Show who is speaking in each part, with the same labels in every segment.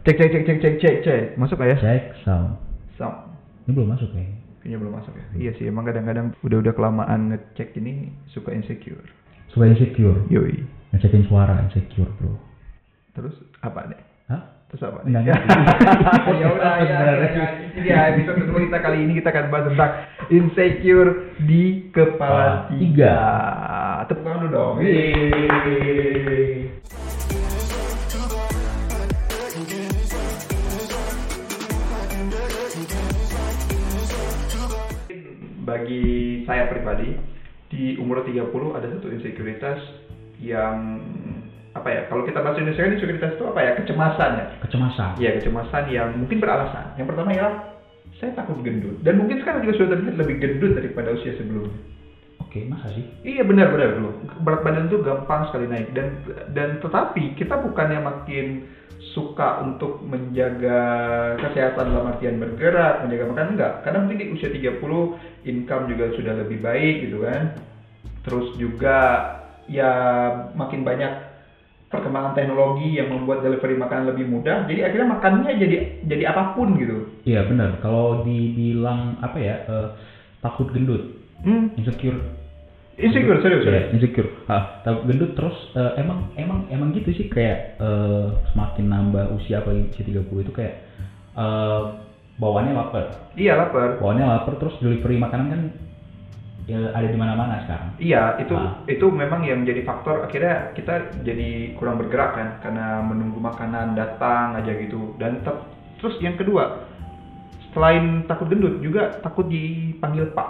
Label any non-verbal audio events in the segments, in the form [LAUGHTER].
Speaker 1: Cek cek cek cek cek cek cek. Masuk nggak ya?
Speaker 2: Cek sound.
Speaker 1: Sound.
Speaker 2: Ini belum masuk ya?
Speaker 1: Kayaknya belum masuk ya. Iya sih, emang kadang-kadang udah-udah kelamaan ngecek ini suka insecure.
Speaker 2: Suka insecure.
Speaker 1: Yoi.
Speaker 2: Ngecekin suara insecure, bro.
Speaker 1: Terus apa nih?
Speaker 2: Hah?
Speaker 1: Terus apa nih?
Speaker 2: Enggak [LAUGHS] ngerti.
Speaker 1: ya udah ya, ya. Ini dia episode kedua kita kali ini kita akan bahas tentang insecure di kepala
Speaker 2: Kepala
Speaker 1: tiga. Tepuk tangan dulu dong. Yeay. Pribadi di umur 30 ada satu insekuritas yang apa ya kalau kita bahas Indonesia kan insekuritas itu apa ya kecemasan ya
Speaker 2: Kecemasan.
Speaker 1: Iya kecemasan yang mungkin beralasan. Yang pertama ialah saya takut gendut dan mungkin sekarang juga sudah terlihat lebih gendut daripada usia sebelumnya.
Speaker 2: Oke, masa sih?
Speaker 1: Iya benar benar dulu berat badan itu gampang sekali naik dan dan tetapi kita bukannya makin suka untuk menjaga kesehatan dalam artian bergerak, menjaga makan enggak. Karena mungkin di usia 30 income juga sudah lebih baik gitu kan. Terus juga ya makin banyak perkembangan teknologi yang membuat delivery makanan lebih mudah. Jadi akhirnya makannya jadi jadi apa pun gitu.
Speaker 2: Iya benar. Kalau dibilang apa ya? eh, takut gendut,
Speaker 1: Hmm,
Speaker 2: insecure.
Speaker 1: Insecure serius serius.
Speaker 2: insecure. Ah, takut gendut terus eh, emang emang emang gitu sih kayak eh, semakin nambah usia apalagi usia 30 itu kayak eh bawaannya lapar.
Speaker 1: Iya lapar.
Speaker 2: Bawaannya lapar terus delivery makanan kan ya, ada di mana-mana sekarang.
Speaker 1: Iya itu
Speaker 2: Ah.
Speaker 1: itu memang yang menjadi faktor akhirnya kita jadi kurang bergerak kan karena menunggu makanan datang aja gitu dan tep- terus yang kedua selain takut gendut juga takut dipanggil pak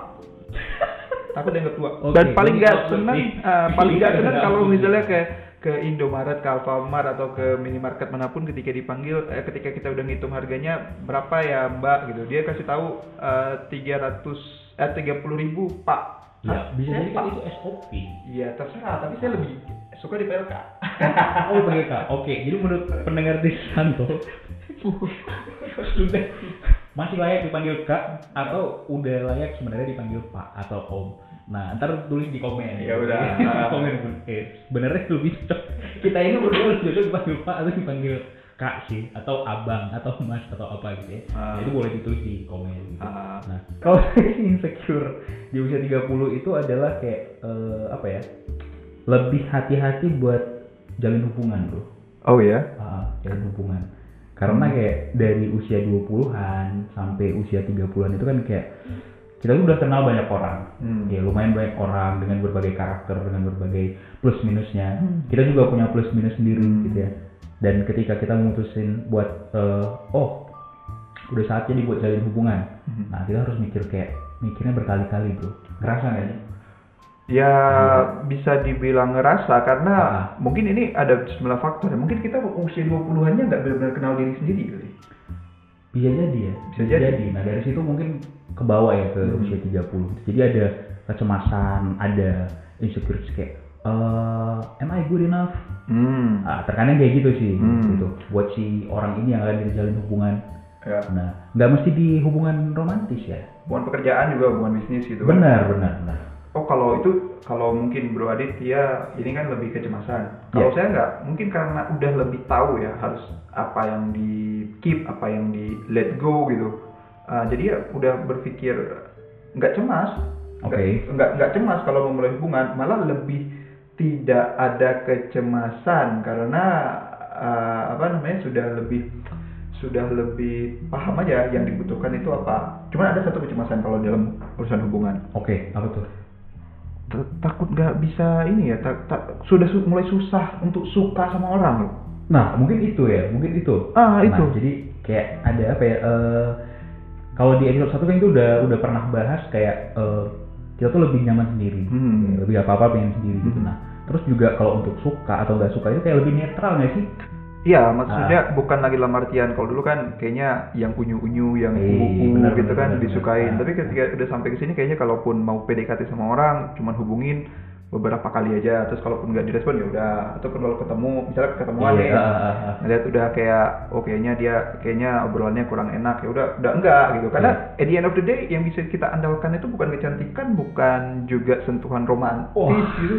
Speaker 1: [LAUGHS] takut dianggap tua
Speaker 2: Oke,
Speaker 1: dan paling nggak senang
Speaker 2: nih.
Speaker 1: eh, paling nggak senang
Speaker 2: Iya,
Speaker 1: kalau misalnya ke ke Indomaret, ke Alfamart atau ke minimarket mana pun ketika dipanggil eh, ketika kita udah ngitung harganya berapa ya Mbak gitu dia kasih tahu tiga ratus eh tiga puluh ribu Pak
Speaker 2: Ya,
Speaker 1: Hah?
Speaker 2: bisa
Speaker 1: Saya
Speaker 2: jadi
Speaker 1: Pak?
Speaker 2: kan itu SOP.
Speaker 1: Iya terserah, tapi saya lebih suka di PLK.
Speaker 2: Oh, Kak. Oke, jadi menurut pendengar di Santo [LAUGHS] sudah masih layak dipanggil Kak atau udah layak sebenarnya dipanggil Pak atau Om. Nah, ntar tulis di komen.
Speaker 1: Ya udah. [LAUGHS]
Speaker 2: komen pun. Eh, sebenarnya lebih cocok. Kita ini berdua lebih cocok dipanggil Pak atau dipanggil Kak sih atau Abang atau Mas atau apa gitu ya.
Speaker 1: Ah.
Speaker 2: Nah, itu boleh ditulis di komen gitu.
Speaker 1: Ah.
Speaker 2: Nah, kalau [LAUGHS] insecure di usia 30 itu adalah kayak eh, apa ya? Lebih hati-hati buat jalin hubungan, Bro.
Speaker 1: Oh ya?
Speaker 2: Ah, jalin hubungan. Karena kayak dari usia 20-an sampai usia 30-an itu kan kayak kita tuh udah kenal banyak orang.
Speaker 1: Hmm.
Speaker 2: Ya lumayan banyak orang dengan berbagai karakter, dengan berbagai plus minusnya. Kita juga punya plus minus sendiri
Speaker 1: Hmm.
Speaker 2: gitu ya. Dan ketika kita memutusin buat eh, oh udah saatnya nih buat jalin hubungan.
Speaker 1: Hmm.
Speaker 2: Nah, kita harus mikir kayak mikirnya berkali-kali, Bro. Ngerasa nggak sih?
Speaker 1: Ya bisa dibilang ngerasa karena
Speaker 2: Ah.
Speaker 1: mungkin ini ada sejumlah faktor. Mungkin kita usia 20-annya nggak benar-benar kenal diri sendiri kali.
Speaker 2: Bisa jadi ya.
Speaker 1: Bisa jadi.
Speaker 2: Nah, dari situ mungkin ke bawah ya ke
Speaker 1: Hmm.
Speaker 2: usia 30. Jadi ada kecemasan, ada insecure kayak eh am I good enough?
Speaker 1: Hmm.
Speaker 2: Ah, terkadang kayak gitu sih
Speaker 1: Hmm.
Speaker 2: gitu. Buat si orang ini yang akan dijalin hubungan.
Speaker 1: Ya.
Speaker 2: Nah, nggak mesti di hubungan romantis ya.
Speaker 1: Hubungan pekerjaan juga hubungan bisnis gitu kan.
Speaker 2: Benar, benar, benar.
Speaker 1: Oh kalau itu kalau mungkin Bro Adit dia ini kan lebih kecemasan. Kalau
Speaker 2: Iya.
Speaker 1: saya nggak, mungkin karena udah lebih tahu ya harus apa yang di keep, apa yang di let go gitu. Ah, jadi ya udah berpikir nggak cemas.
Speaker 2: Oke.
Speaker 1: Nggak- Nggak nggak cemas kalau memulai hubungan, malah lebih tidak ada kecemasan karena ah, apa namanya sudah lebih sudah lebih paham aja yang dibutuhkan itu apa. Cuman ada satu kecemasan kalau dalam urusan hubungan
Speaker 2: Oke, apa tuh?
Speaker 1: Takut nggak bisa ini ya tak, tak- sudah su- mulai susah untuk suka sama orang loh
Speaker 2: Nah, mungkin itu ya, mungkin itu.
Speaker 1: Ah,
Speaker 2: Nah,
Speaker 1: itu.
Speaker 2: jadi kayak ada apa ya? eh, kalau di episode satu kan itu udah udah pernah bahas kayak eh, kita tuh lebih nyaman sendiri,
Speaker 1: Hmm.
Speaker 2: Lebih apa apa pengen sendiri gitu.
Speaker 1: Hmm.
Speaker 2: Nah, terus juga kalau untuk suka atau nggak suka itu kayak lebih netral nggak sih?
Speaker 1: Iya maksudnya bukan lagi dalam artian kalau dulu kan kayaknya yang unyu-unyu yang kubu
Speaker 2: benar,
Speaker 1: gitu
Speaker 2: benar,
Speaker 1: kan
Speaker 2: benar,
Speaker 1: disukain
Speaker 2: benar.
Speaker 1: tapi ketika udah sampai ke sini kayaknya kalaupun mau PDKT sama orang cuman hubungin beberapa kali aja terus kalaupun nggak direspon ya udah ataupun kalau ketemu misalnya ketemuan
Speaker 2: Iya, ah, ah, ah.
Speaker 1: ngeliat udah kayak oh kayaknya dia kayaknya obrolannya kurang enak ya udah udah enggak gitu karena
Speaker 2: Iya.
Speaker 1: at the end of the day yang bisa kita andalkan itu bukan kecantikan bukan juga sentuhan romantis
Speaker 2: Wah.
Speaker 1: gitu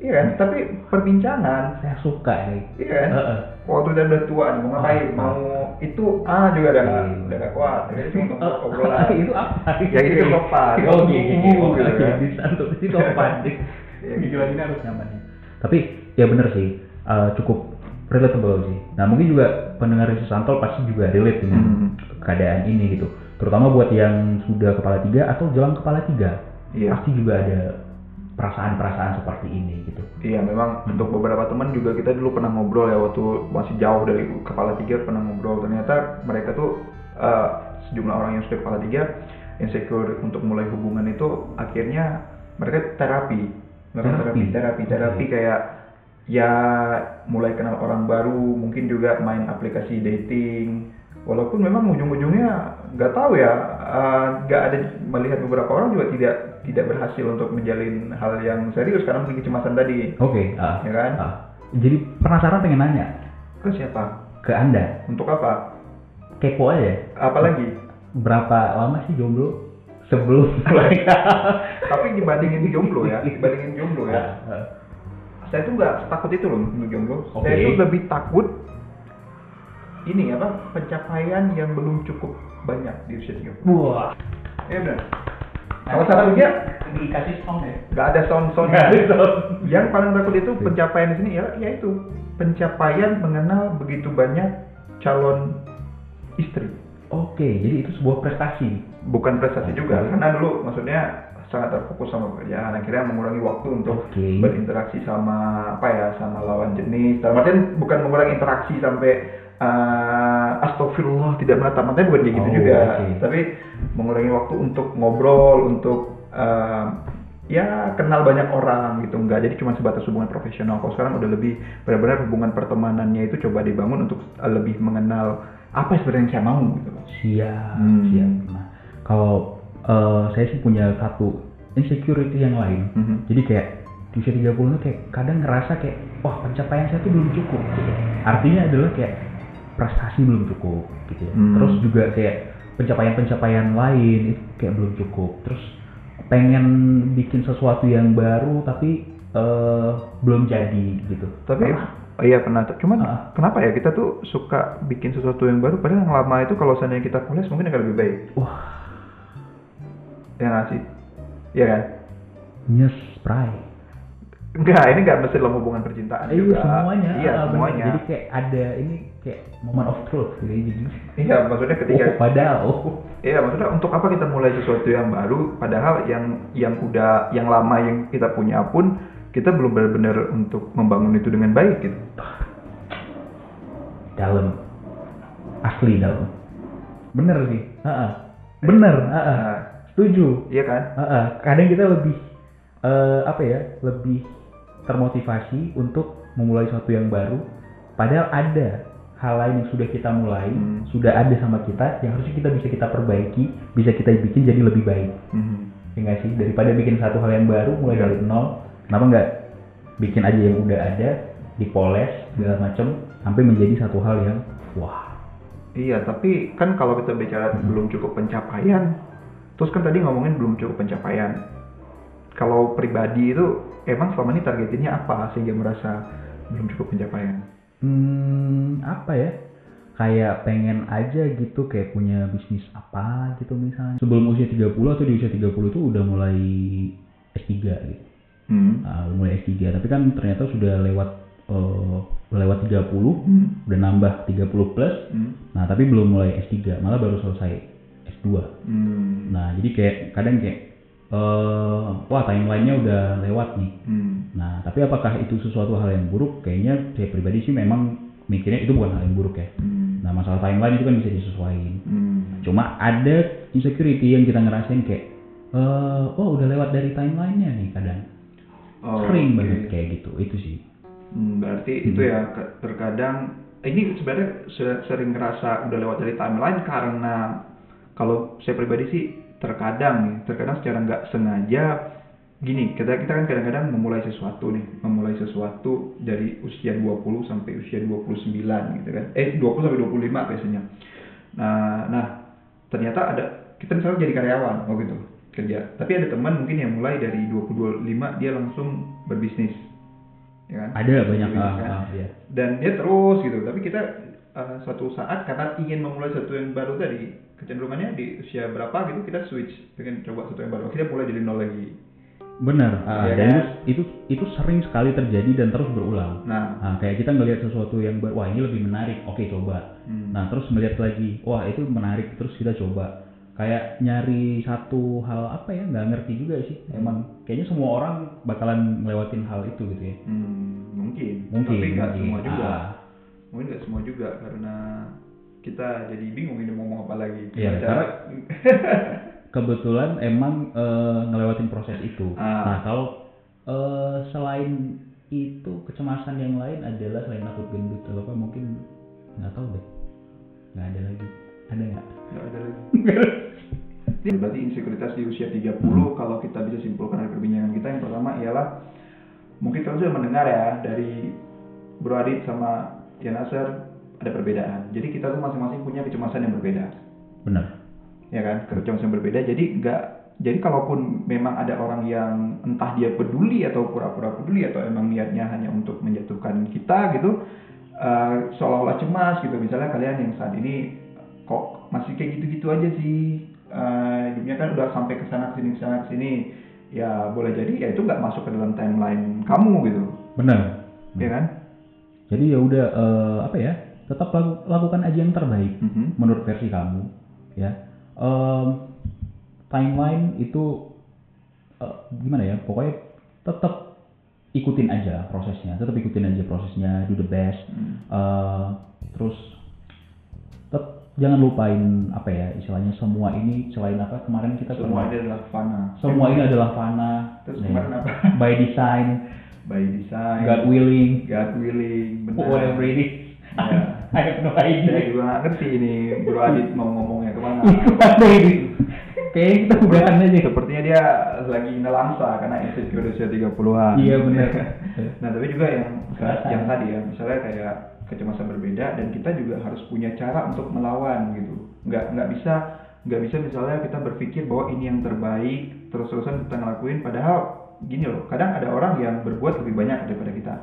Speaker 1: iya kan tapi perbincangan
Speaker 2: Saya suka nih.
Speaker 1: iya kan
Speaker 2: Heeh.
Speaker 1: Waktu udah udah tua nih, mau ngapain
Speaker 2: Ah.
Speaker 1: mau itu ah juga udah nggak
Speaker 2: Iya.
Speaker 1: udah nggak kuat jadi cuma untuk
Speaker 2: Oh,
Speaker 1: obrolan [LAUGHS]
Speaker 2: itu apa?
Speaker 1: Ya, itu sopan.
Speaker 2: Oh, iya, iya, iya. Oh,
Speaker 1: Gitu
Speaker 2: iya,
Speaker 1: kan.
Speaker 2: bisa untuk itu [LAUGHS] sopan.
Speaker 1: Iya,
Speaker 2: Gigi
Speaker 1: gitu.
Speaker 2: lagi harus nyamannya. Tapi ya bener sih, eh, cukup relatable sih. Nah mungkin juga pendengar Santol pasti juga relate dengan
Speaker 1: Hmm.
Speaker 2: keadaan ini gitu. Terutama buat yang sudah kepala tiga atau jelang kepala tiga,
Speaker 1: Iya.
Speaker 2: pasti juga ada perasaan-perasaan seperti ini gitu.
Speaker 1: Iya memang untuk beberapa teman juga kita dulu pernah ngobrol ya waktu masih jauh dari kepala tiga pernah ngobrol ternyata mereka tuh eh, sejumlah orang yang sudah kepala tiga insecure untuk mulai hubungan itu akhirnya mereka terapi melakukan
Speaker 2: Terapi?
Speaker 1: terapi terapi kayak ya mulai kenal orang baru mungkin juga main aplikasi dating walaupun memang ujung-ujungnya nggak tahu ya eh, nggak ada melihat beberapa orang juga tidak tidak berhasil untuk menjalin hal yang serius karena mungkin kecemasan tadi.
Speaker 2: Oke, ah,
Speaker 1: ya kan?
Speaker 2: ah. jadi penasaran pengen nanya.
Speaker 1: Ke siapa?
Speaker 2: Ke anda,
Speaker 1: untuk apa?
Speaker 2: Kepo aja.
Speaker 1: apalagi?
Speaker 2: Berapa lama sih jomblo? Sebelum [LAUGHS]
Speaker 1: tapi dibandingin jomblo ya dibandingin jomblo ya.
Speaker 2: Ah, ah.
Speaker 1: saya tuh nggak takut itu loh untuk jomblo.
Speaker 2: Oke.
Speaker 1: saya tuh lebih takut ini apa pencapaian yang belum cukup banyak di usia 30
Speaker 2: Wah.
Speaker 1: ya benar kalau salah dia
Speaker 2: dikasih sound ya.
Speaker 1: nggak ada sound sound
Speaker 2: Nggak ada sound.
Speaker 1: yang paling takut itu pencapaian di sini ya yaitu pencapaian mengenal begitu banyak calon istri
Speaker 2: Oke, jadi itu sebuah prestasi.
Speaker 1: bukan prestasi juga
Speaker 2: Oke.
Speaker 1: karena dulu maksudnya sangat terfokus sama pekerjaan akhirnya mengurangi waktu untuk
Speaker 2: Oke.
Speaker 1: berinteraksi sama apa ya sama lawan jenis dalam artian bukan mengurangi interaksi sampai uh, astagfirullah tidak menatap matanya bukan kayak gitu
Speaker 2: Oh,
Speaker 1: juga
Speaker 2: oke.
Speaker 1: tapi mengurangi waktu untuk ngobrol untuk uh, ya kenal banyak orang gitu enggak jadi cuma sebatas hubungan profesional kalau sekarang udah lebih benar-benar hubungan pertemanannya itu coba dibangun untuk uh, lebih mengenal apa sebenarnya yang saya mau gitu
Speaker 2: Siap,
Speaker 1: Hmm.
Speaker 2: siap. Nah, kalau eh, saya sih punya satu insecurity yang lain.
Speaker 1: Mhm.
Speaker 2: Jadi kayak di usia 30 itu kayak kadang ngerasa kayak wah pencapaian saya tuh belum cukup gitu. Artinya adalah kayak prestasi belum cukup gitu. ya.
Speaker 1: Hmm.
Speaker 2: Terus juga kayak pencapaian-pencapaian lain itu kayak belum cukup. Terus pengen bikin sesuatu yang baru tapi eh, belum jadi gitu.
Speaker 1: Tapi
Speaker 2: Pernah?
Speaker 1: oh iya pernah. Cuman
Speaker 2: Ah.
Speaker 1: kenapa ya kita tuh suka bikin sesuatu yang baru padahal yang lama itu kalau seandainya kita poles mungkin akan lebih baik.
Speaker 2: wah
Speaker 1: Ya nggak sih? Iya kan?
Speaker 2: nyes spray.
Speaker 1: Enggak, ini nggak mesti dalam hubungan percintaan
Speaker 2: Iya
Speaker 1: juga.
Speaker 2: semuanya.
Speaker 1: Iya,
Speaker 2: bener.
Speaker 1: semuanya.
Speaker 2: Jadi kayak ada ini kayak moment of truth gitu. Jadi
Speaker 1: Iya, maksudnya ketika
Speaker 2: oh padahal oh.
Speaker 1: Iya, maksudnya untuk apa kita mulai sesuatu yang baru padahal yang yang udah yang lama yang kita punya pun kita belum benar-benar untuk membangun itu dengan baik gitu.
Speaker 2: dalam asli dalam bener sih Heeh. bener heeh.
Speaker 1: Nah,
Speaker 2: setuju
Speaker 1: iya kan?
Speaker 2: Heeh. kadang kita lebih eh, apa ya lebih termotivasi untuk memulai sesuatu yang baru padahal ada hal lain yang sudah kita mulai
Speaker 1: Hmm.
Speaker 2: sudah ada sama kita yang harusnya kita bisa kita perbaiki bisa kita bikin jadi lebih baik
Speaker 1: Mhm.
Speaker 2: ya nggak sih daripada bikin satu hal yang baru mulai
Speaker 1: Iya.
Speaker 2: dari nol kenapa nggak bikin aja yang udah ada dipoles segala macem sampai menjadi satu hal yang wah
Speaker 1: Iya, tapi kan kalau kita bicara
Speaker 2: Hmm.
Speaker 1: belum cukup pencapaian, terus kan tadi ngomongin belum cukup pencapaian. Kalau pribadi itu emang selama ini targetinnya apa sehingga merasa belum cukup pencapaian?
Speaker 2: hmm, apa ya kayak pengen aja gitu kayak punya bisnis apa gitu misalnya sebelum usia 30 atau di usia 30 itu udah mulai S3 gitu
Speaker 1: Hmm.
Speaker 2: Udah mulai S3 tapi kan ternyata sudah lewat udah lewat 30
Speaker 1: Hmm.
Speaker 2: udah nambah 30 plus
Speaker 1: Hmm.
Speaker 2: nah tapi belum mulai S3 malah baru selesai S2
Speaker 1: Hmm.
Speaker 2: Nah, jadi kayak kadang kayak eh wah timelinenya udah lewat nih.
Speaker 1: Hmm.
Speaker 2: Nah, tapi apakah itu sesuatu hal yang buruk? Kayaknya saya pribadi sih memang mikirnya itu bukan hal yang buruk ya.
Speaker 1: Hmm.
Speaker 2: Nah, masalah timeline itu kan bisa disesuaikan.
Speaker 1: Hmm.
Speaker 2: Cuma ada insecurity yang kita ngerasain kayak eh oh udah lewat dari timelinenya nih kadang.
Speaker 1: Oh,
Speaker 2: Sering
Speaker 1: oke.
Speaker 2: banget kayak gitu. Itu sih.
Speaker 1: Hmm, berarti itu ya terkadang ini sebenarnya se- sering ngerasa udah lewat dari timeline karena kalau saya pribadi sih terkadang nih, terkadang secara nggak sengaja gini, kita kita kan kadang-kadang memulai sesuatu nih, memulai sesuatu dari usia 20 sampai usia 29 gitu kan. Eh 20 sampai 25 biasanya. Nah, nah ternyata ada kita misalnya jadi karyawan oh gitu kerja tapi ada teman mungkin yang mulai dari 20 25 dia langsung berbisnis ya kan?
Speaker 2: Ada banyak
Speaker 1: Gitu
Speaker 2: ah,
Speaker 1: kan?
Speaker 2: ah, iya.
Speaker 1: Dan dia terus gitu. Tapi kita uh, suatu saat karena ingin memulai sesuatu yang baru tadi, kecenderungannya di usia berapa gitu kita switch, pengen coba sesuatu yang baru. Kita mulai dari nol lagi.
Speaker 2: Benar. ah,
Speaker 1: Iya
Speaker 2: dan
Speaker 1: kan?
Speaker 2: itu, itu sering sekali terjadi dan terus berulang.
Speaker 1: Nah,
Speaker 2: Nah, kayak kita ngelihat sesuatu yang wah ini lebih menarik, oke coba.
Speaker 1: hmm,
Speaker 2: Nah, terus melihat lagi, wah itu menarik, terus kita coba. Kayak nyari satu hal apa ya, nggak ngerti juga sih. Emang kayaknya semua orang bakalan ngelewatin hal itu gitu ya.
Speaker 1: hmm, mungkin.
Speaker 2: Mungkin.
Speaker 1: Tapi nggak semua juga.
Speaker 2: Ah,
Speaker 1: Mungkin nggak semua juga karena kita jadi bingung ini mau ngomong apa lagi.
Speaker 2: Iya,
Speaker 1: Baca-
Speaker 2: karena- [LAUGHS] kebetulan emang eh, ngelewatin proses itu.
Speaker 1: Ah.
Speaker 2: Nah, kalau eh, selain itu kecemasan yang lain adalah selain takut gendut atau apa mungkin nggak tahu deh. Nggak ada lagi. Ada nggak?
Speaker 1: nggak ada lagi. Berarti insekuritas di usia 30 kalau kita bisa simpulkan dari perbincangan kita yang pertama ialah mungkin kalian sudah mendengar ya dari Bro Adit sama Yan Nasser ada perbedaan. Jadi kita tuh masing-masing punya kecemasan yang berbeda,
Speaker 2: Benar.
Speaker 1: ya kan? Kecemasan yang berbeda. Jadi nggak jadi kalaupun memang ada orang yang entah dia peduli atau pura-pura peduli atau emang niatnya hanya untuk menjatuhkan kita gitu, eh, seolah-olah cemas gitu. Misalnya kalian yang saat ini kok masih kayak gitu-gitu aja sih, eh, hidupnya kan udah sampai ke sana sini sana sini, ya boleh jadi ya itu nggak masuk ke dalam timeline kamu gitu,
Speaker 2: Benar.
Speaker 1: ya kan?
Speaker 2: Jadi ya udah eh, apa ya? Tetap laku- lakukan aja yang terbaik
Speaker 1: Mhm.
Speaker 2: menurut versi kamu, ya. Em, timeline itu eh, gimana ya? Pokoknya tetap ikutin aja prosesnya, tetap ikutin aja prosesnya, do the best.
Speaker 1: Hmm.
Speaker 2: Eh, terus tetap jangan lupain apa ya istilahnya semua ini selain apa kemarin kita
Speaker 1: Semua
Speaker 2: pernah
Speaker 1: ini adalah fana.
Speaker 2: semua ini adalah fana
Speaker 1: Terus kemarin apa?
Speaker 2: by design
Speaker 1: By design.
Speaker 2: God willing
Speaker 1: God willing. Benar.
Speaker 2: whatever it is
Speaker 1: Ya. [LAUGHS]
Speaker 2: I have no
Speaker 1: Saya
Speaker 2: idea
Speaker 1: juga nggak ngerti ini Bro Adit mau ngomongnya ke mana. [LAUGHS]
Speaker 2: Gimana ini kayaknya kita udahan aja
Speaker 1: Sepertinya dia lagi nelangsa karena insecure usia 30-an.
Speaker 2: Iya, benar. [LAUGHS]
Speaker 1: nah, tapi juga yang yang tadi ya, misalnya kayak kecemasan berbeda dan kita juga harus punya cara untuk melawan gitu. Nggak nggak bisa nggak bisa misalnya kita berpikir bahwa ini yang terbaik terus-terusan kita ngelakuin padahal gini loh, kadang ada orang yang berbuat lebih banyak daripada kita.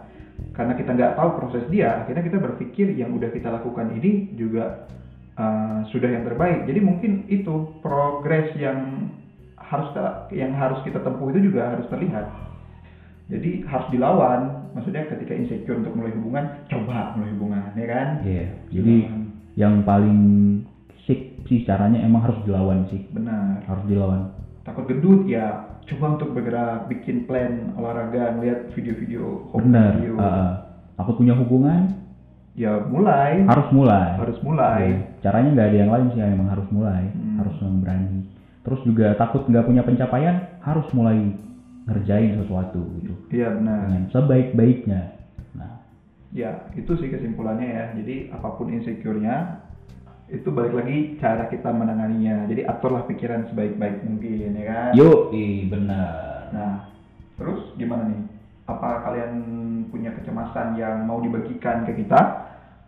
Speaker 1: Karena kita nggak tahu proses dia, akhirnya kita berpikir yang udah kita lakukan ini juga uh, sudah yang terbaik. Jadi mungkin itu progres yang harus kita, yang harus kita tempuh itu juga harus terlihat. Jadi harus dilawan. Maksudnya ketika insecure untuk mulai hubungan, coba mulai hubungan, ya kan?
Speaker 2: Iya, jadi
Speaker 1: Dilawan.
Speaker 2: yang paling sik sih caranya emang harus dilawan sih
Speaker 1: benar.
Speaker 2: harus dilawan
Speaker 1: Takut gendut ya, coba untuk bergerak, bikin plan olahraga, ngeliat video-video, home
Speaker 2: benar
Speaker 1: video.
Speaker 2: uh, aku punya hubungan
Speaker 1: Ya mulai,
Speaker 2: harus mulai
Speaker 1: harus mulai.
Speaker 2: Iya. caranya nggak ada yang lain sih emang harus mulai
Speaker 1: Hmm.
Speaker 2: harus yang berani terus juga takut nggak punya pencapaian harus mulai ngerjain sesuatu gitu
Speaker 1: Iya benar.
Speaker 2: dengan sebaik-baiknya nah
Speaker 1: Ya, itu sih kesimpulannya ya. Jadi apa pun insecure-nya itu balik lagi cara kita menanganinya. Jadi aturlah pikiran sebaik-baik mungkin ya kan.
Speaker 2: yuk ih benar
Speaker 1: Nah, terus gimana nih? Apa kalian punya kecemasan yang mau dibagikan ke kita?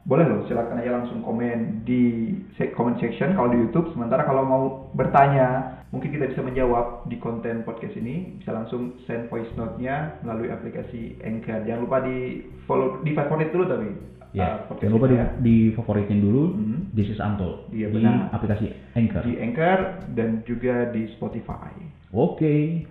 Speaker 1: Boleh loh, silakan aja langsung komen di comment section kalau di YouTube. Sementara kalau mau bertanya, mungkin kita bisa menjawab di konten podcast ini. Bisa langsung send voice note-nya melalui aplikasi Anchor. Jangan lupa di follow, di favorit dulu tapi.
Speaker 2: ya
Speaker 1: uh,
Speaker 2: jangan lupa di,
Speaker 1: ya.
Speaker 2: di favoritin dulu
Speaker 1: Mhm.
Speaker 2: This is Untold
Speaker 1: Iya,
Speaker 2: di
Speaker 1: benar.
Speaker 2: aplikasi Anchor
Speaker 1: Di Anchor dan juga di Spotify.
Speaker 2: oke